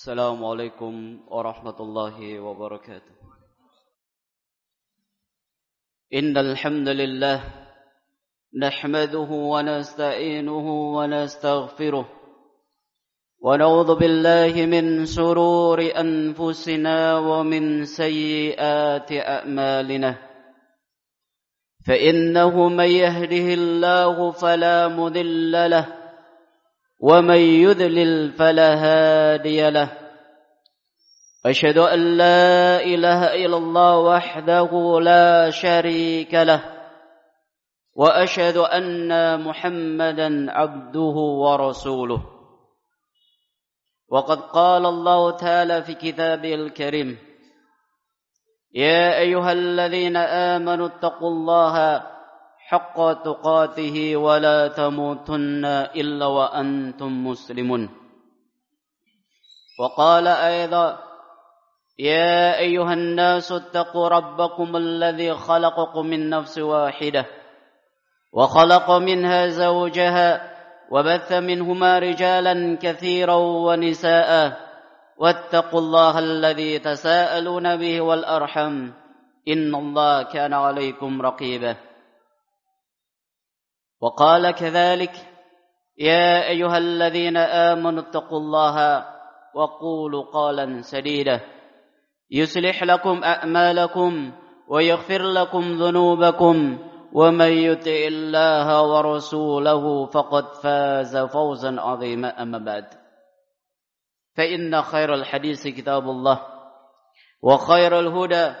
السلام عليكم ورحمة الله وبركاته. إن الحمد لله نحمده ونستعينه ونستغفره ونعوذ بالله من شرور أنفسنا ومن سيئات أعمالنا. فإنه من يهده الله فلا مذل له ومن يذلل فلا هادي له. أشهد أن لا إله إلا الله وحده لا شريك له. وأشهد أن محمدا عبده ورسوله. وقد قال الله تعالى في كتابه الكريم يا أيها الذين آمنوا اتقوا الله حق تقاته ولا تموتن إلا وأنتم مسلمون. وقال أيضا يا أيها الناس اتقوا ربكم الذي خلقكم من نفس واحدة وخلق منها زوجها وبث منهما رجالا كثيرا ونساء واتقوا الله الذي تساءلون به والأرحم إن الله كان عليكم رقيباً. وقال كذلك يا أيها الذين آمنوا اتقوا الله وقولوا قالا سديدا. يصلح لكم أعمالكم ويغفر لكم ذنوبكم ومن يطع الله ورسوله فقد فاز فوزا عظيما. أما بعد فإن خير الحديث كتاب الله وخير الهدى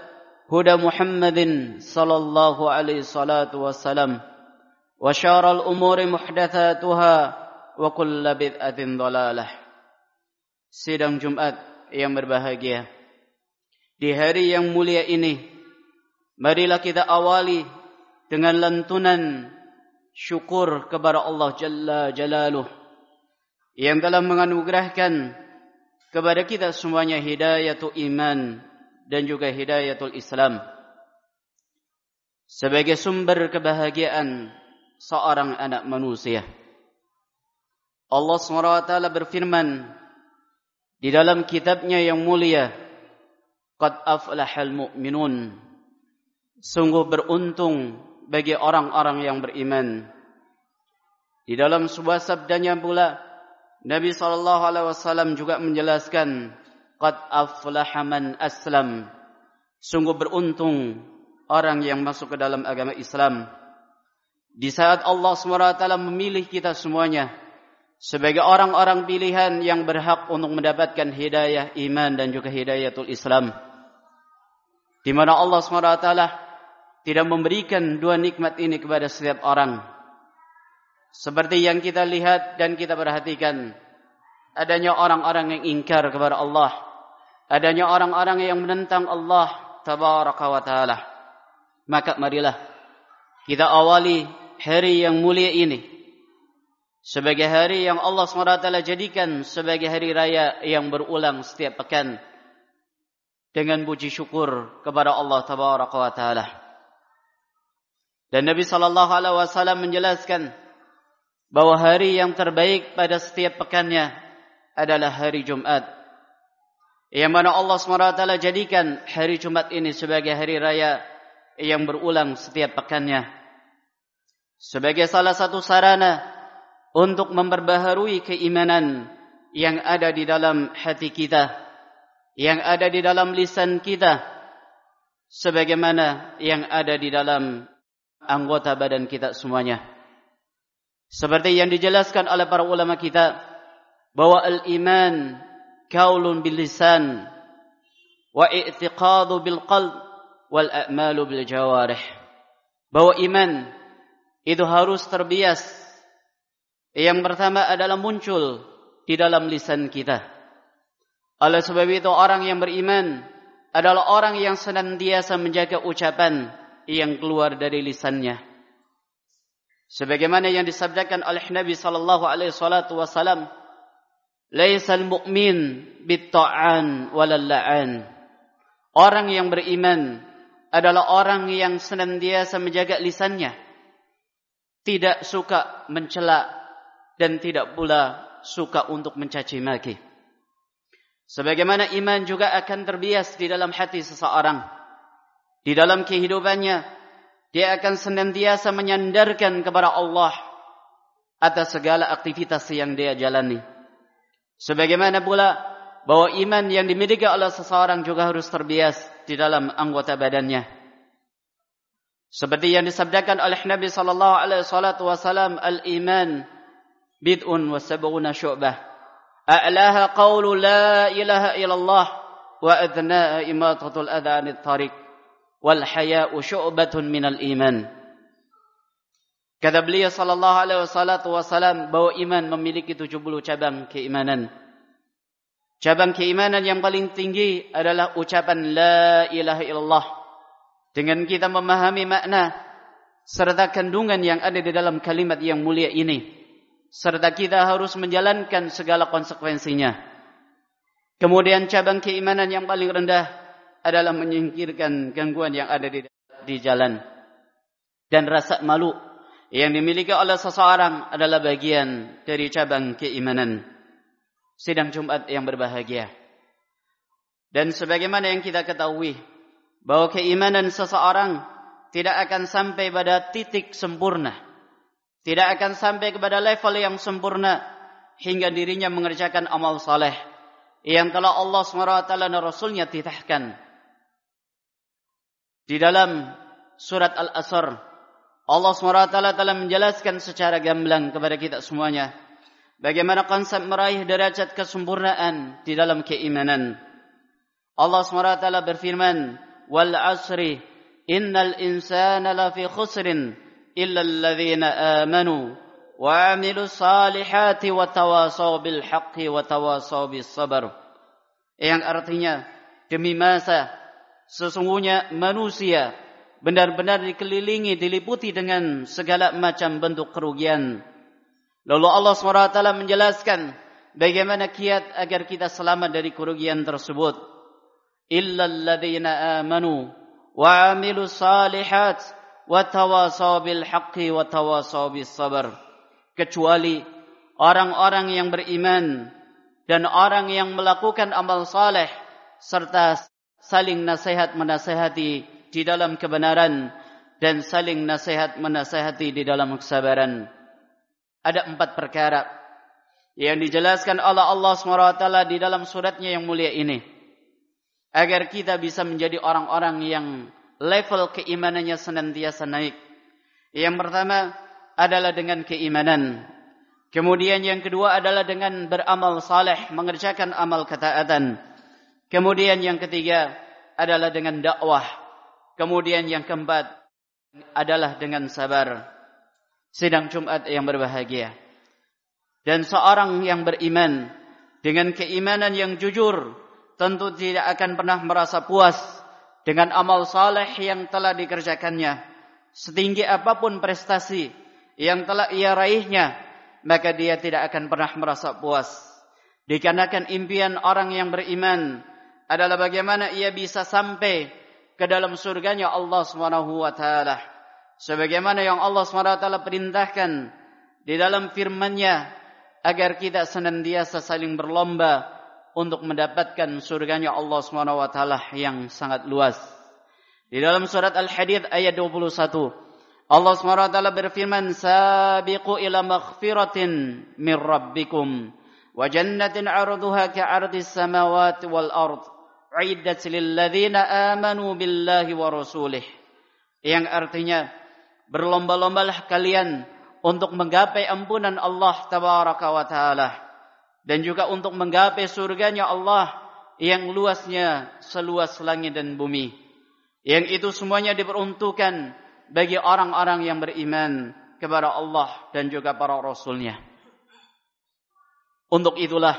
هدى محمد صلى الله عليه الصلاة والسلام. وشار الأمور محدثاتها وكل بدعة ضلالة Sidang Jumat yang berbahagia Di hari yang mulia ini Marilah kita awali dengan lantunan syukur kepada Allah Jalla Jalaluh Yang telah menganugerahkan kepada kita semuanya hidayatul iman dan juga hidayatul Islam Sebagai sumber kebahagiaan seorang anak manusia. Allah SWT berfirman di dalam kitabnya yang mulia, Qad aflahal mu'minun. Sungguh beruntung bagi orang-orang yang beriman. Di dalam sebuah sabdanya pula, Nabi SAW juga menjelaskan, Qad aflaha man aslam. Sungguh beruntung orang yang masuk ke dalam agama Islam. Di saat Allah SWT memilih kita semuanya sebagai orang-orang pilihan yang berhak untuk mendapatkan hidayah iman dan juga hidayatul Islam. Di mana Allah SWT tidak memberikan dua nikmat ini kepada setiap orang. Seperti yang kita lihat dan kita perhatikan. Adanya orang-orang yang ingkar kepada Allah. Adanya orang-orang yang menentang Allah. Tabaraka wa ta'ala. Maka marilah kita awali hari yang mulia ini sebagai hari yang Allah SWT jadikan sebagai hari raya yang berulang setiap pekan dengan puji syukur kepada Allah Tabaraka wa Taala. Dan Nabi sallallahu alaihi wasallam menjelaskan bahwa hari yang terbaik pada setiap pekannya adalah hari Jumat. Yang mana Allah SWT jadikan hari Jumat ini sebagai hari raya yang berulang setiap pekannya sebagai salah satu sarana untuk memperbaharui keimanan yang ada di dalam hati kita, yang ada di dalam lisan kita, sebagaimana yang ada di dalam anggota badan kita semuanya. Seperti yang dijelaskan oleh para ulama kita, bahwa al-iman kaulun bil lisan wa i'tiqadu bil qalb wal a'malu bil jawarih. Bahwa iman itu harus terbias. Yang pertama adalah muncul di dalam lisan kita. Oleh sebab itu orang yang beriman adalah orang yang senantiasa menjaga ucapan yang keluar dari lisannya. Sebagaimana yang disabdakan oleh Nabi sallallahu alaihi wasallam, "Laisal mu'min bit-ta'an la'an." Orang yang beriman adalah orang yang senantiasa menjaga lisannya tidak suka mencela dan tidak pula suka untuk mencaci maki. Sebagaimana iman juga akan terbias di dalam hati seseorang. Di dalam kehidupannya, dia akan senantiasa menyandarkan kepada Allah atas segala aktivitas yang dia jalani. Sebagaimana pula bahwa iman yang dimiliki oleh seseorang juga harus terbias di dalam anggota badannya. Seperti yang disabdakan oleh Nabi sallallahu alaihi wasallam, al-iman bid'un wa sab'una syu'bah. أعلاها قول لا إله إلا الله وأثناء إماطة الأذى عن الطريق والحياء شعبة من الإيمان Kata beliau sallallahu alaihi wasallam bahwa iman memiliki 70 cabang keimanan. Cabang keimanan yang paling tinggi adalah ucapan la ilaha illallah. Dengan kita memahami makna serta kandungan yang ada di dalam kalimat yang mulia ini serta kita harus menjalankan segala konsekuensinya. Kemudian cabang keimanan yang paling rendah adalah menyingkirkan gangguan yang ada di, di jalan. Dan rasa malu yang dimiliki oleh seseorang adalah bagian dari cabang keimanan. Sidang Jumat yang berbahagia. Dan sebagaimana yang kita ketahui, bahwa keimanan seseorang tidak akan sampai pada titik sempurna tidak akan sampai kepada level yang sempurna hingga dirinya mengerjakan amal saleh yang telah Allah SWT dan Rasulnya titahkan. Di dalam surat Al-Asr, Allah SWT telah menjelaskan secara gamblang kepada kita semuanya bagaimana konsep meraih derajat kesempurnaan di dalam keimanan. Allah SWT berfirman, wal asri innal insana lafi khusrin illa alladhina amanu wa amilus salihati wa tawasaw bil haqqi wa tawasaw bis sabar yang artinya demi masa sesungguhnya manusia benar-benar dikelilingi diliputi dengan segala macam bentuk kerugian. Lalu Allah SWT menjelaskan bagaimana kiat agar kita selamat dari kerugian tersebut wa amilu salihat watawasaw bil haqqi watawasaw bis sabr kecuali orang-orang yang beriman dan orang yang melakukan amal saleh serta saling nasihat menasihati di dalam kebenaran dan saling nasihat menasihati di dalam kesabaran. Ada empat perkara yang dijelaskan oleh Allah SWT di dalam suratnya yang mulia ini agar kita bisa menjadi orang-orang yang level keimanannya senantiasa naik. Yang pertama adalah dengan keimanan. Kemudian yang kedua adalah dengan beramal saleh, mengerjakan amal ketaatan. Kemudian yang ketiga adalah dengan dakwah. Kemudian yang keempat adalah dengan sabar. Sidang Jumat yang berbahagia. Dan seorang yang beriman dengan keimanan yang jujur tentu tidak akan pernah merasa puas dengan amal saleh yang telah dikerjakannya. Setinggi apapun prestasi yang telah ia raihnya maka dia tidak akan pernah merasa puas. Dikarenakan impian orang yang beriman adalah bagaimana ia bisa sampai ke dalam surganya Allah Subhanahu wa taala. Sebagaimana yang Allah Subhanahu wa taala perintahkan di dalam firman-Nya agar kita senantiasa saling berlomba untuk mendapatkan surganya Allah Subhanahu wa taala yang sangat luas. Di dalam surat Al-Hadid ayat 21 Allah Subhanahu wa taala berfirman sabiqu ila maghfiratin min rabbikum wa jannatin 'arduha ka'ardis samawati wal ard 'iddat lil ladzina amanu billahi wa rasulih yang artinya berlomba-lombalah kalian untuk menggapai ampunan Allah tabaraka wa taala dan juga untuk menggapai surganya Allah yang luasnya seluas langit dan bumi. Yang itu semuanya diperuntukkan bagi orang-orang yang beriman kepada Allah dan juga para rasulnya. Untuk itulah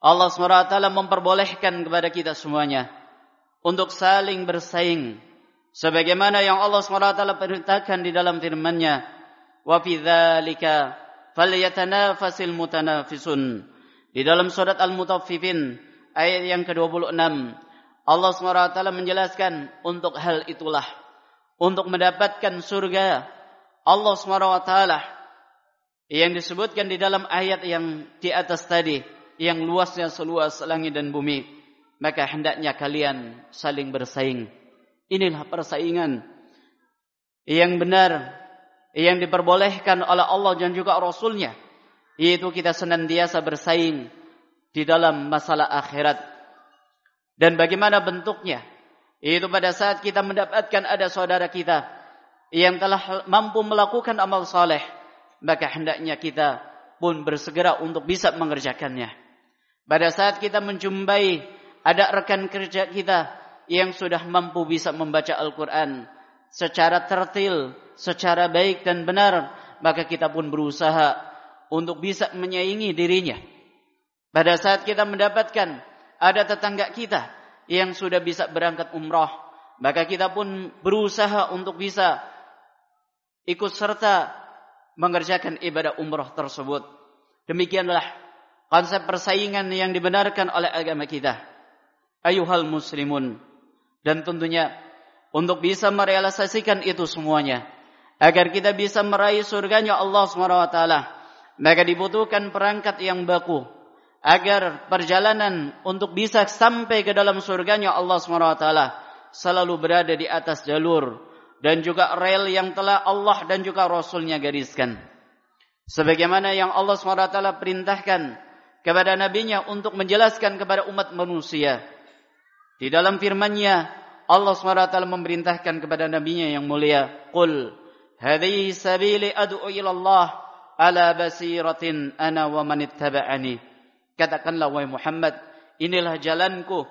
Allah SWT memperbolehkan kepada kita semuanya untuk saling bersaing sebagaimana yang Allah SWT perintahkan di dalam firman-Nya dzalika falyatanafasil mutanafisun di dalam surat al-mutaffifin ayat yang ke-26 Allah SWT menjelaskan untuk hal itulah untuk mendapatkan surga Allah SWT yang disebutkan di dalam ayat yang di atas tadi yang luasnya seluas langit dan bumi. Maka hendaknya kalian saling bersaing. Inilah persaingan yang benar yang diperbolehkan oleh Allah dan juga Rasulnya. Yaitu kita senantiasa bersaing di dalam masalah akhirat. Dan bagaimana bentuknya? Yaitu pada saat kita mendapatkan ada saudara kita yang telah mampu melakukan amal saleh, maka hendaknya kita pun bersegera untuk bisa mengerjakannya. Pada saat kita menjumpai ada rekan kerja kita yang sudah mampu bisa membaca Al-Quran secara tertil, secara baik dan benar, maka kita pun berusaha untuk bisa menyaingi dirinya. Pada saat kita mendapatkan ada tetangga kita yang sudah bisa berangkat umrah, maka kita pun berusaha untuk bisa ikut serta mengerjakan ibadah umrah tersebut. Demikianlah konsep persaingan yang dibenarkan oleh agama kita. Ayuhal muslimun. Dan tentunya untuk bisa merealisasikan itu semuanya. Agar kita bisa meraih surganya Allah SWT. Maka dibutuhkan perangkat yang baku. Agar perjalanan untuk bisa sampai ke dalam surganya Allah SWT. Selalu berada di atas jalur dan juga rel yang telah Allah dan juga Rasulnya gariskan. Sebagaimana yang Allah SWT perintahkan kepada nabinya untuk menjelaskan kepada umat manusia. Di dalam firman-Nya Allah SWT memerintahkan kepada nabinya yang mulia, "Qul sabili ad'u ila Allah ala basiratin ana wa man ittaba'ani." Katakanlah wahai Muhammad, inilah jalanku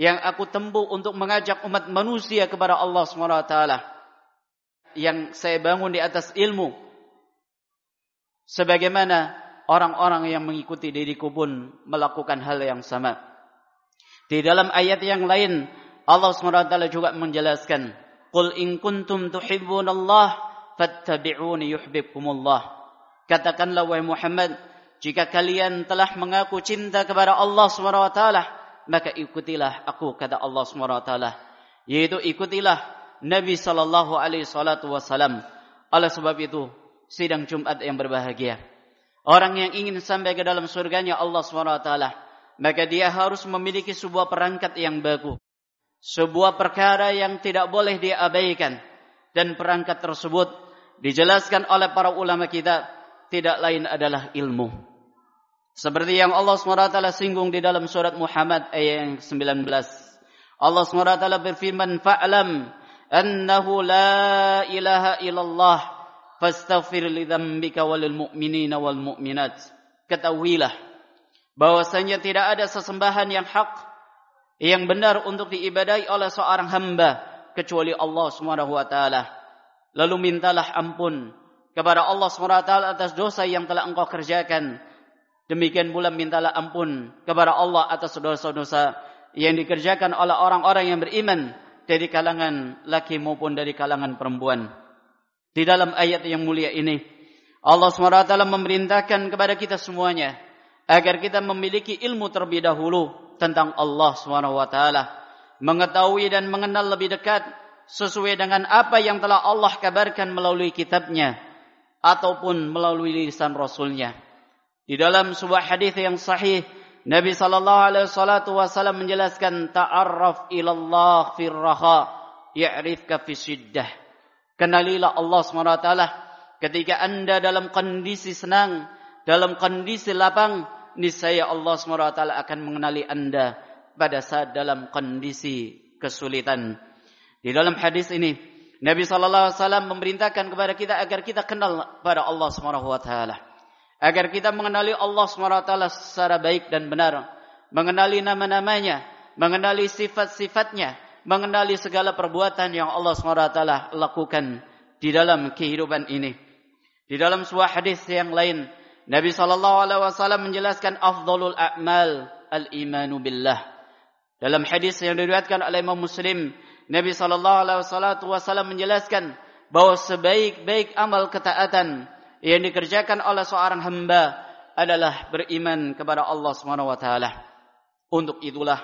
yang aku tempuh untuk mengajak umat manusia kepada Allah SWT yang saya bangun di atas ilmu sebagaimana orang-orang yang mengikuti diriku pun melakukan hal yang sama di dalam ayat yang lain Allah SWT juga menjelaskan Qul in kuntum tuhibbunallah fattabi'uni yuhibbukumullah. Katakanlah wahai Muhammad jika kalian telah mengaku cinta kepada Allah SWT maka ikutilah aku kata Allah SWT. Yaitu ikutilah Nabi sallallahu alaihi salatu wasallam. Oleh sebab itu sidang Jumat yang berbahagia. Orang yang ingin sampai ke dalam surganya Allah SWT maka dia harus memiliki sebuah perangkat yang bagus sebuah perkara yang tidak boleh diabaikan dan perangkat tersebut dijelaskan oleh para ulama kita tidak lain adalah ilmu seperti yang Allah SWT singgung di dalam surat Muhammad ayat yang 19. Allah SWT berfirman, Fa'alam annahu la ilaha illallah fastaghfir li dhambika walil mu'minina wal mu'minat. Ketahuilah bahwasanya tidak ada sesembahan yang hak yang benar untuk diibadai oleh seorang hamba kecuali Allah SWT. Lalu mintalah ampun kepada Allah SWT atas dosa yang telah engkau kerjakan Demikian pula mintalah ampun kepada Allah atas dosa-dosa yang dikerjakan oleh orang-orang yang beriman dari kalangan laki maupun dari kalangan perempuan. Di dalam ayat yang mulia ini, Allah SWT memerintahkan kepada kita semuanya agar kita memiliki ilmu terlebih dahulu tentang Allah SWT. Mengetahui dan mengenal lebih dekat sesuai dengan apa yang telah Allah kabarkan melalui kitabnya ataupun melalui lisan Rasulnya. Di dalam sebuah hadis yang sahih, Nabi sallallahu alaihi wasallam menjelaskan ta'arraf ila Allah fi raha ya'rifka fi shiddah. Kenalilah Allah SWT ketika Anda dalam kondisi senang, dalam kondisi lapang, niscaya Allah SWT akan mengenali Anda pada saat dalam kondisi kesulitan. Di dalam hadis ini, Nabi sallallahu alaihi wasallam memerintahkan kepada kita agar kita kenal pada Allah taala agar kita mengenali Allah SWT secara baik dan benar, mengenali nama-namanya, mengenali sifat-sifatnya, mengenali segala perbuatan yang Allah SWT lakukan di dalam kehidupan ini. Di dalam sebuah hadis yang lain, Nabi SAW menjelaskan afdalul a'mal al-imanu billah. Dalam hadis yang diriwayatkan oleh Imam Muslim, Nabi SAW menjelaskan bahawa sebaik-baik amal ketaatan yang dikerjakan oleh seorang hamba adalah beriman kepada Allah Subhanahu wa taala. Untuk itulah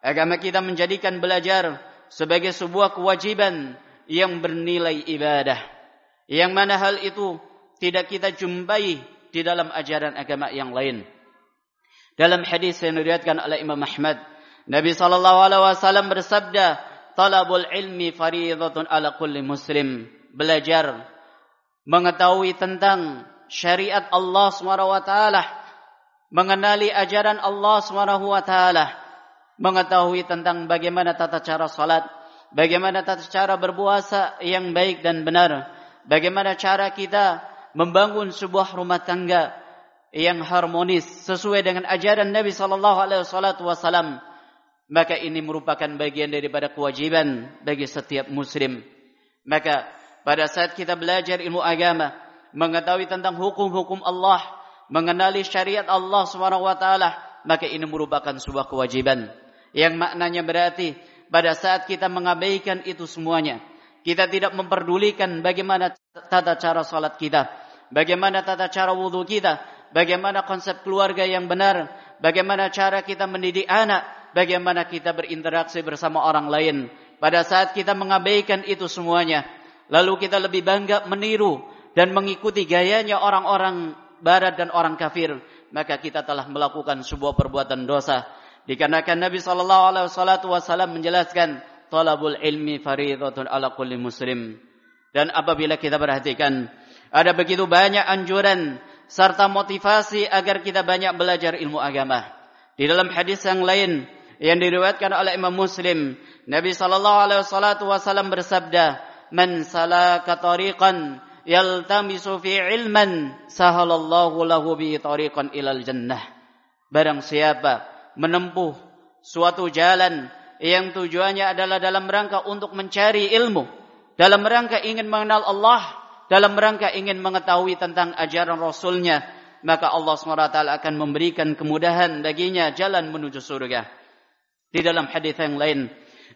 agama kita menjadikan belajar sebagai sebuah kewajiban yang bernilai ibadah. Yang mana hal itu tidak kita jumpai di dalam ajaran agama yang lain. Dalam hadis yang diriwayatkan oleh Imam Ahmad, Nabi sallallahu alaihi wasallam bersabda, "Talabul ilmi fardhatun ala kulli muslim." Belajar mengetahui tentang syariat Allah Subhanahu wa taala, mengenali ajaran Allah Subhanahu wa taala, mengetahui tentang bagaimana tata cara salat, bagaimana tata cara berpuasa yang baik dan benar, bagaimana cara kita membangun sebuah rumah tangga yang harmonis sesuai dengan ajaran Nabi sallallahu alaihi wasallam maka ini merupakan bagian daripada kewajiban bagi setiap muslim. Maka pada saat kita belajar ilmu agama mengetahui tentang hukum-hukum Allah mengenali syariat Allah Subhanahu wa taala maka ini merupakan sebuah kewajiban. Yang maknanya berarti pada saat kita mengabaikan itu semuanya kita tidak memperdulikan bagaimana tata cara salat kita bagaimana tata cara wudu kita bagaimana konsep keluarga yang benar, bagaimana cara kita mendidik anak, bagaimana kita berinteraksi bersama orang lain. Pada saat kita mengabaikan itu semuanya, lalu kita lebih bangga meniru dan mengikuti gayanya orang-orang barat dan orang kafir, maka kita telah melakukan sebuah perbuatan dosa. Dikarenakan Nabi sallallahu alaihi wasallam menjelaskan talabul ilmi fardhatun ala kulli muslim. Dan apabila kita perhatikan ada begitu banyak anjuran serta motivasi agar kita banyak belajar ilmu agama. Di dalam hadis yang lain yang diriwayatkan oleh Imam Muslim, Nabi sallallahu alaihi wasallam bersabda, "Man salaka tariqan yaltamisu fi ilman, sahalallahu lahu bi tariqan ilal jannah." Barang siapa menempuh suatu jalan yang tujuannya adalah dalam rangka untuk mencari ilmu, dalam rangka ingin mengenal Allah, dalam rangka ingin mengetahui tentang ajaran Rasulnya, maka Allah SWT akan memberikan kemudahan baginya jalan menuju surga. Di dalam hadis yang lain,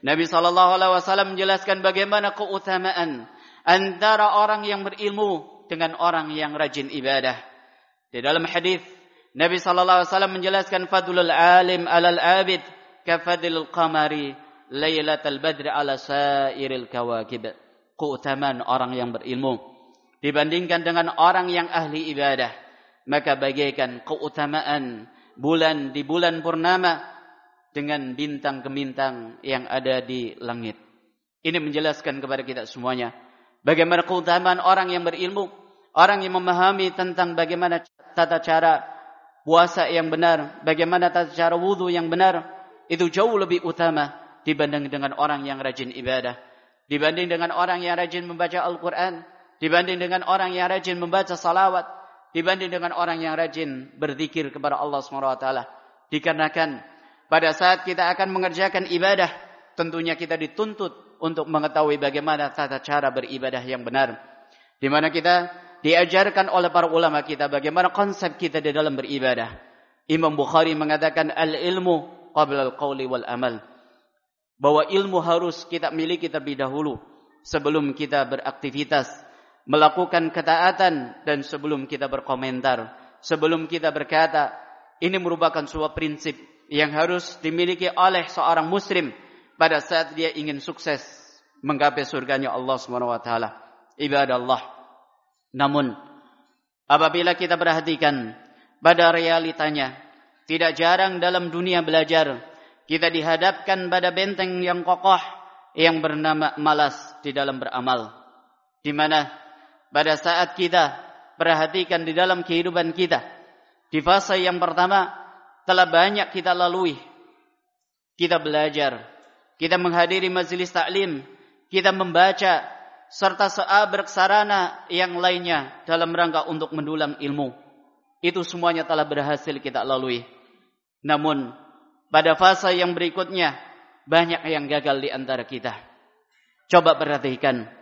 Nabi SAW menjelaskan bagaimana keutamaan antara orang yang berilmu dengan orang yang rajin ibadah. Di dalam hadis, Nabi SAW menjelaskan fadlul alim alal abid kafadil qamari laylatul badri ala sairil kawakib. Keutamaan orang yang berilmu dibandingkan dengan orang yang ahli ibadah maka bagaikan keutamaan bulan di bulan purnama dengan bintang kemintang yang ada di langit. Ini menjelaskan kepada kita semuanya bagaimana keutamaan orang yang berilmu orang yang memahami tentang bagaimana tata cara puasa yang benar bagaimana tata cara wudu yang benar itu jauh lebih utama dibanding dengan orang yang rajin ibadah. Dibanding dengan orang yang rajin membaca Al-Qur'an dibanding dengan orang yang rajin membaca salawat, dibanding dengan orang yang rajin berzikir kepada Allah SWT. Dikarenakan pada saat kita akan mengerjakan ibadah, tentunya kita dituntut untuk mengetahui bagaimana tata cara beribadah yang benar. Di mana kita diajarkan oleh para ulama kita bagaimana konsep kita di dalam beribadah. Imam Bukhari mengatakan al-ilmu qabla al-qawli wal amal. Bahwa ilmu harus kita miliki terlebih dahulu sebelum kita beraktivitas melakukan ketaatan dan sebelum kita berkomentar, sebelum kita berkata, ini merupakan sebuah prinsip yang harus dimiliki oleh seorang muslim pada saat dia ingin sukses menggapai surganya Allah SWT. Ibadah Allah. Namun, apabila kita perhatikan pada realitanya, tidak jarang dalam dunia belajar, kita dihadapkan pada benteng yang kokoh yang bernama malas di dalam beramal. Di mana pada saat kita perhatikan di dalam kehidupan kita. Di fase yang pertama telah banyak kita lalui. Kita belajar, kita menghadiri majelis taklim, kita membaca serta seabrek sarana yang lainnya dalam rangka untuk mendulang ilmu. Itu semuanya telah berhasil kita lalui. Namun pada fase yang berikutnya banyak yang gagal di antara kita. Coba perhatikan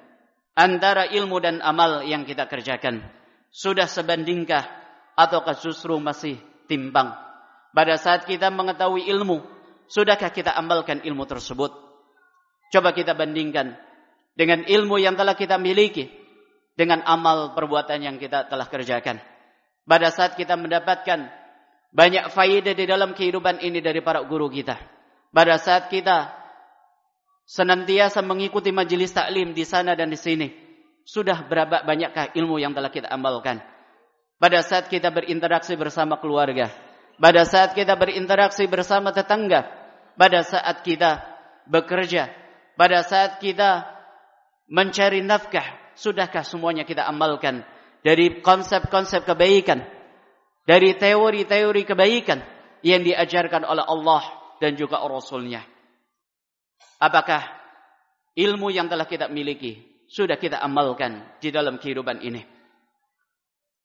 antara ilmu dan amal yang kita kerjakan. Sudah sebandingkah ataukah justru masih timbang? Pada saat kita mengetahui ilmu sudahkah kita amalkan ilmu tersebut? Coba kita bandingkan dengan ilmu yang telah kita miliki dengan amal perbuatan yang kita telah kerjakan. Pada saat kita mendapatkan banyak faedah di dalam kehidupan ini dari para guru kita. Pada saat kita senantiasa mengikuti majelis taklim di sana dan di sini. Sudah berapa banyakkah ilmu yang telah kita amalkan? Pada saat kita berinteraksi bersama keluarga, pada saat kita berinteraksi bersama tetangga, pada saat kita bekerja, pada saat kita mencari nafkah, sudahkah semuanya kita amalkan dari konsep-konsep kebaikan, dari teori-teori kebaikan yang diajarkan oleh Allah dan juga Rasulnya. Apakah ilmu yang telah kita miliki sudah kita amalkan di dalam kehidupan ini?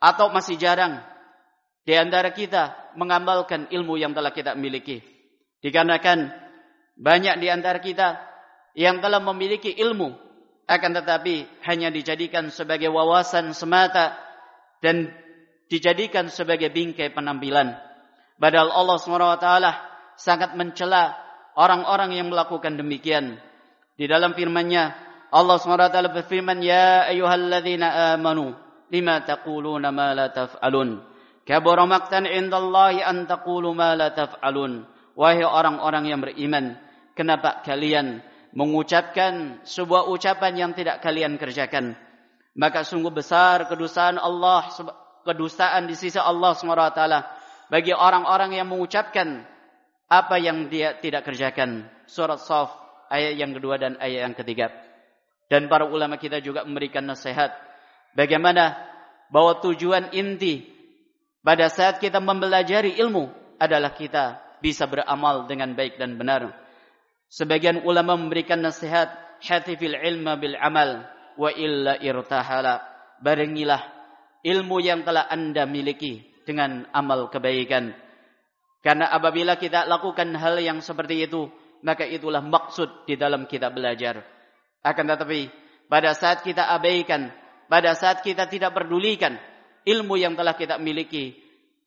Atau masih jarang di antara kita mengamalkan ilmu yang telah kita miliki. Dikarenakan banyak di antara kita yang telah memiliki ilmu akan tetapi hanya dijadikan sebagai wawasan semata dan dijadikan sebagai bingkai penampilan. Padahal Allah SWT sangat mencela orang-orang yang melakukan demikian. Di dalam firman-Nya Allah SWT berfirman, Ya ayuhalladzina amanu, lima taquluna ma la taf'alun. Kabura maktan indallahi an taqulu ma la taf'alun. Wahai orang-orang yang beriman, kenapa kalian mengucapkan sebuah ucapan yang tidak kalian kerjakan? Maka sungguh besar kedustaan Allah, kedustaan di sisi Allah SWT bagi orang-orang yang mengucapkan apa yang dia tidak kerjakan. Surat Saf ayat yang kedua dan ayat yang ketiga. Dan para ulama kita juga memberikan nasihat bagaimana bahwa tujuan inti pada saat kita mempelajari ilmu adalah kita bisa beramal dengan baik dan benar. Sebagian ulama memberikan nasihat hatifil ilma bil amal wa illa irtahala. Barengilah ilmu yang telah anda miliki dengan amal kebaikan. Karena apabila kita lakukan hal yang seperti itu, maka itulah maksud di dalam kita belajar. Akan tetapi, pada saat kita abaikan, pada saat kita tidak pedulikan, ilmu yang telah kita miliki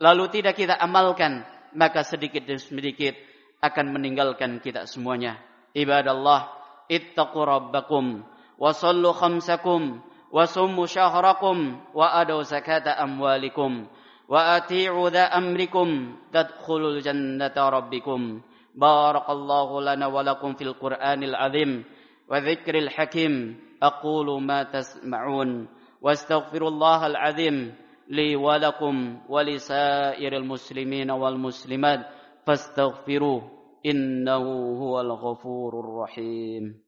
lalu tidak kita amalkan maka sedikit demi sedikit akan meninggalkan kita semuanya ibadallah ittaqu rabbakum wa sallu khamsakum wa summu syahrakum wa adu zakata amwalikum وأطيعوا ذا أمركم تدخلوا الجنة ربكم. بارك الله لنا ولكم في القرآن العظيم وذكر الحكيم. أقول ما تسمعون واستغفر الله العظيم لي ولكم ولسائر المسلمين والمسلمات. فاستغفروه إنه هو الغفور الرحيم.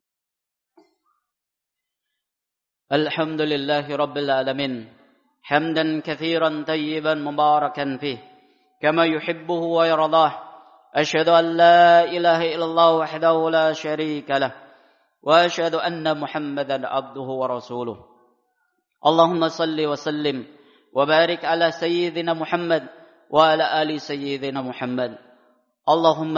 الحمد لله رب العالمين. حمدا كثيرا طيبا مباركا فيه كما يحبه ويرضاه. أشهد أن لا إله إلا الله وحده لا شريك له وأشهد أن محمدا عبده ورسوله. اللهم صل وسلم وبارك على سيدنا محمد وعلى آل سيدنا محمد. اللهم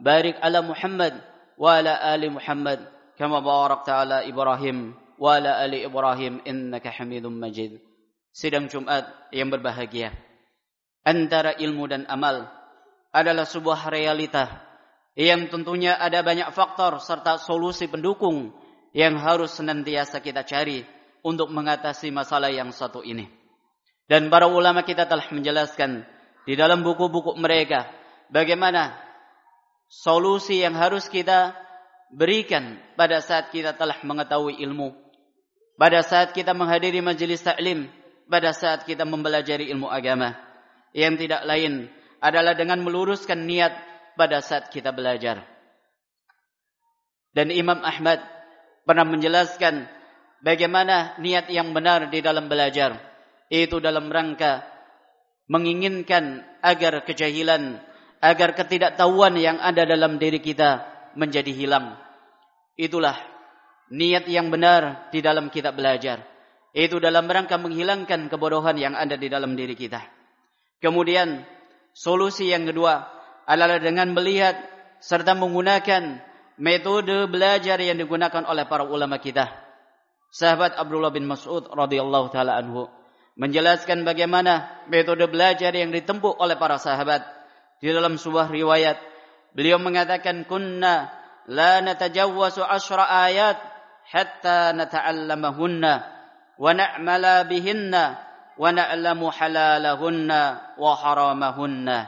بارك على محمد وعلى آل محمد كما باركت على إبراهيم وعلى آل إبراهيم إنك حميد مجيد. Sidang Jumat yang berbahagia Antara ilmu dan amal Adalah sebuah realita Yang tentunya ada banyak faktor Serta solusi pendukung Yang harus senantiasa kita cari Untuk mengatasi masalah yang satu ini dan para ulama kita telah menjelaskan di dalam buku-buku mereka bagaimana solusi yang harus kita berikan pada saat kita telah mengetahui ilmu. Pada saat kita menghadiri majlis taklim, pada saat kita mempelajari ilmu agama. Yang tidak lain adalah dengan meluruskan niat pada saat kita belajar. Dan Imam Ahmad pernah menjelaskan bagaimana niat yang benar di dalam belajar itu dalam rangka menginginkan agar kejahilan, agar ketidaktahuan yang ada dalam diri kita menjadi hilang. Itulah niat yang benar di dalam kita belajar. Itu dalam rangka menghilangkan kebodohan yang ada di dalam diri kita. Kemudian solusi yang kedua adalah dengan melihat serta menggunakan metode belajar yang digunakan oleh para ulama kita. Sahabat Abdullah bin Mas'ud radhiyallahu taala anhu menjelaskan bagaimana metode belajar yang ditempuh oleh para sahabat di dalam sebuah riwayat beliau mengatakan kunna la natajawwasu ashra ayat hatta nata'allamahunna wa na'mala bihinna wa haramahunna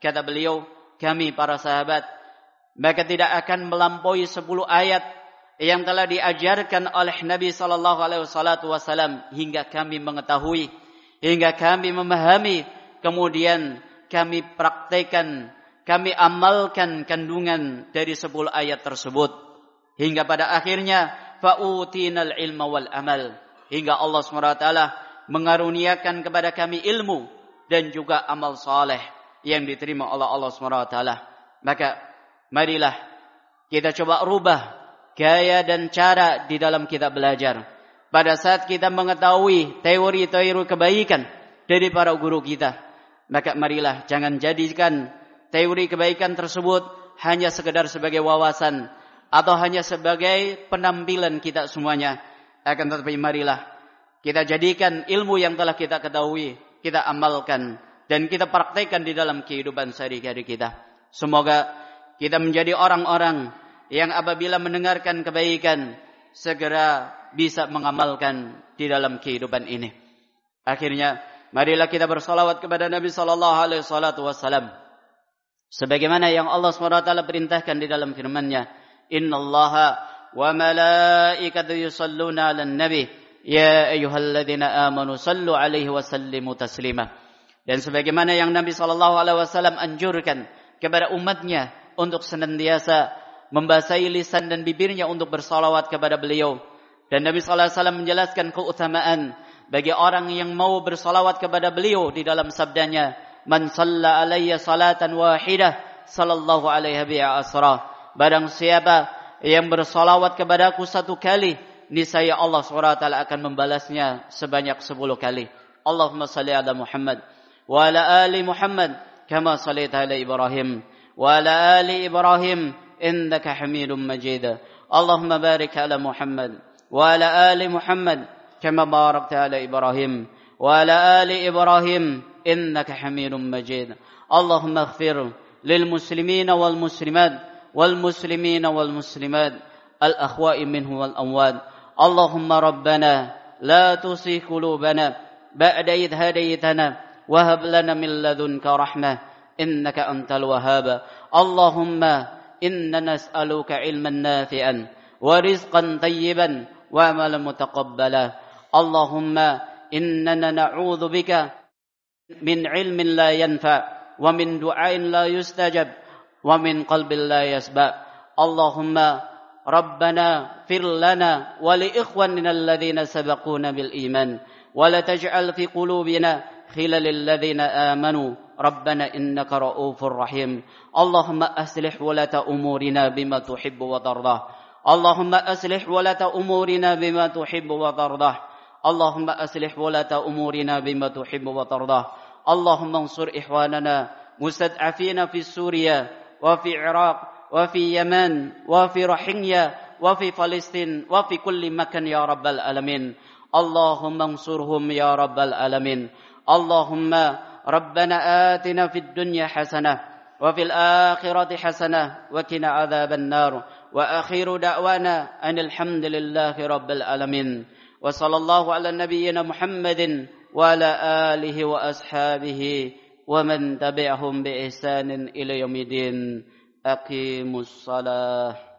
kata beliau kami para sahabat maka tidak akan melampaui 10 ayat yang telah diajarkan oleh Nabi sallallahu alaihi wasallam hingga kami mengetahui hingga kami memahami kemudian kami praktekan, kami amalkan kandungan dari sepuluh ayat tersebut. Hingga pada akhirnya, fa'utinal ilma wal amal. Hingga Allah SWT mengaruniakan kepada kami ilmu dan juga amal saleh yang diterima oleh Allah SWT. Maka marilah kita coba rubah gaya dan cara di dalam kita belajar. Pada saat kita mengetahui teori-teori kebaikan dari para guru kita. Maka marilah jangan jadikan teori kebaikan tersebut hanya sekedar sebagai wawasan. Atau hanya sebagai penampilan kita semuanya. Akan tetapi marilah kita jadikan ilmu yang telah kita ketahui. Kita amalkan. Dan kita praktekkan di dalam kehidupan sehari-hari kita. Semoga kita menjadi orang-orang yang apabila mendengarkan kebaikan. Segera bisa mengamalkan di dalam kehidupan ini. Akhirnya marilah kita bersalawat kepada Nabi sallallahu alaihi wasallam. Sebagaimana yang Allah SWT perintahkan di dalam firman-Nya, "Innallaha malaikatahu yusalluna 'alan nabi, ya ayyuhalladzina amanu sallu 'alaihi wa sallimu taslima." Dan sebagaimana yang Nabi sallallahu alaihi wasallam anjurkan kepada umatnya untuk senantiasa membasahi lisan dan bibirnya untuk bersalawat kepada beliau dan Nabi sallallahu alaihi wasallam menjelaskan keutamaan bagi orang yang mau bersalawat kepada beliau di dalam sabdanya, "Man shalla alayya salatan wahidah, sallallahu alaihi wa asra." Barang siapa yang bersalawat kepadaku satu kali, niscaya Allah SWT akan membalasnya sebanyak sepuluh kali. Allahumma salli ala Muhammad wa ala ali Muhammad kama sallaita ala Ibrahim wa ala ali Ibrahim innaka Hamidum Majid. Allahumma barik ala Muhammad وعلى آل محمد كما باركت على إبراهيم وعلى آل إبراهيم إنك حميد مجيد اللهم اغفر للمسلمين والمسلمات والمسلمين والمسلمات الأخواء منه والأموات. اللهم ربنا لا تصي قلوبنا بعد إذ هديتنا وهب لنا من لدنك رحمة إنك أنت الوهاب. اللهم إنا نسألك علما نافعا ورزقا طيبا وعملا متقبلا. اللهم إننا نعوذ بك من علم لا ينفع ومن دعاء لا يستجب ومن قلب لا يسبع اللهم ربنا فر لنا ولإخواننا الذين سبقونا بالإيمان. ولا تجعل في قلوبنا خلل الذين آمنوا. ربنا إنك رؤوف رحيم. اللهم أصلح ولاة أمورنا بما تحب وترضى. اللهم أصلح ولاة أمورنا بما تحب وترضى. اللهم أصلح ولاة أمورنا بما تحب وترضى. اللهم انصر إخواننا مستضعفين في سوريا. وفي العراق وفي يمن وفي رحينيا وفي فلسطين وفي كل مكان يا رب العالمين. اللهم انصرهم يا رب العالمين. اللهم ربنا آتنا في الدنيا حسنة وفي الآخرة حسنة وكنا عذاب النار. وآخر دعوانا أن الحمد لله رب العالمين. وصلى الله على نبينا محمد وعلى آله وأصحابه ومن تبعهم بإحسان إلى يوم الدين أقيموا الصلاة.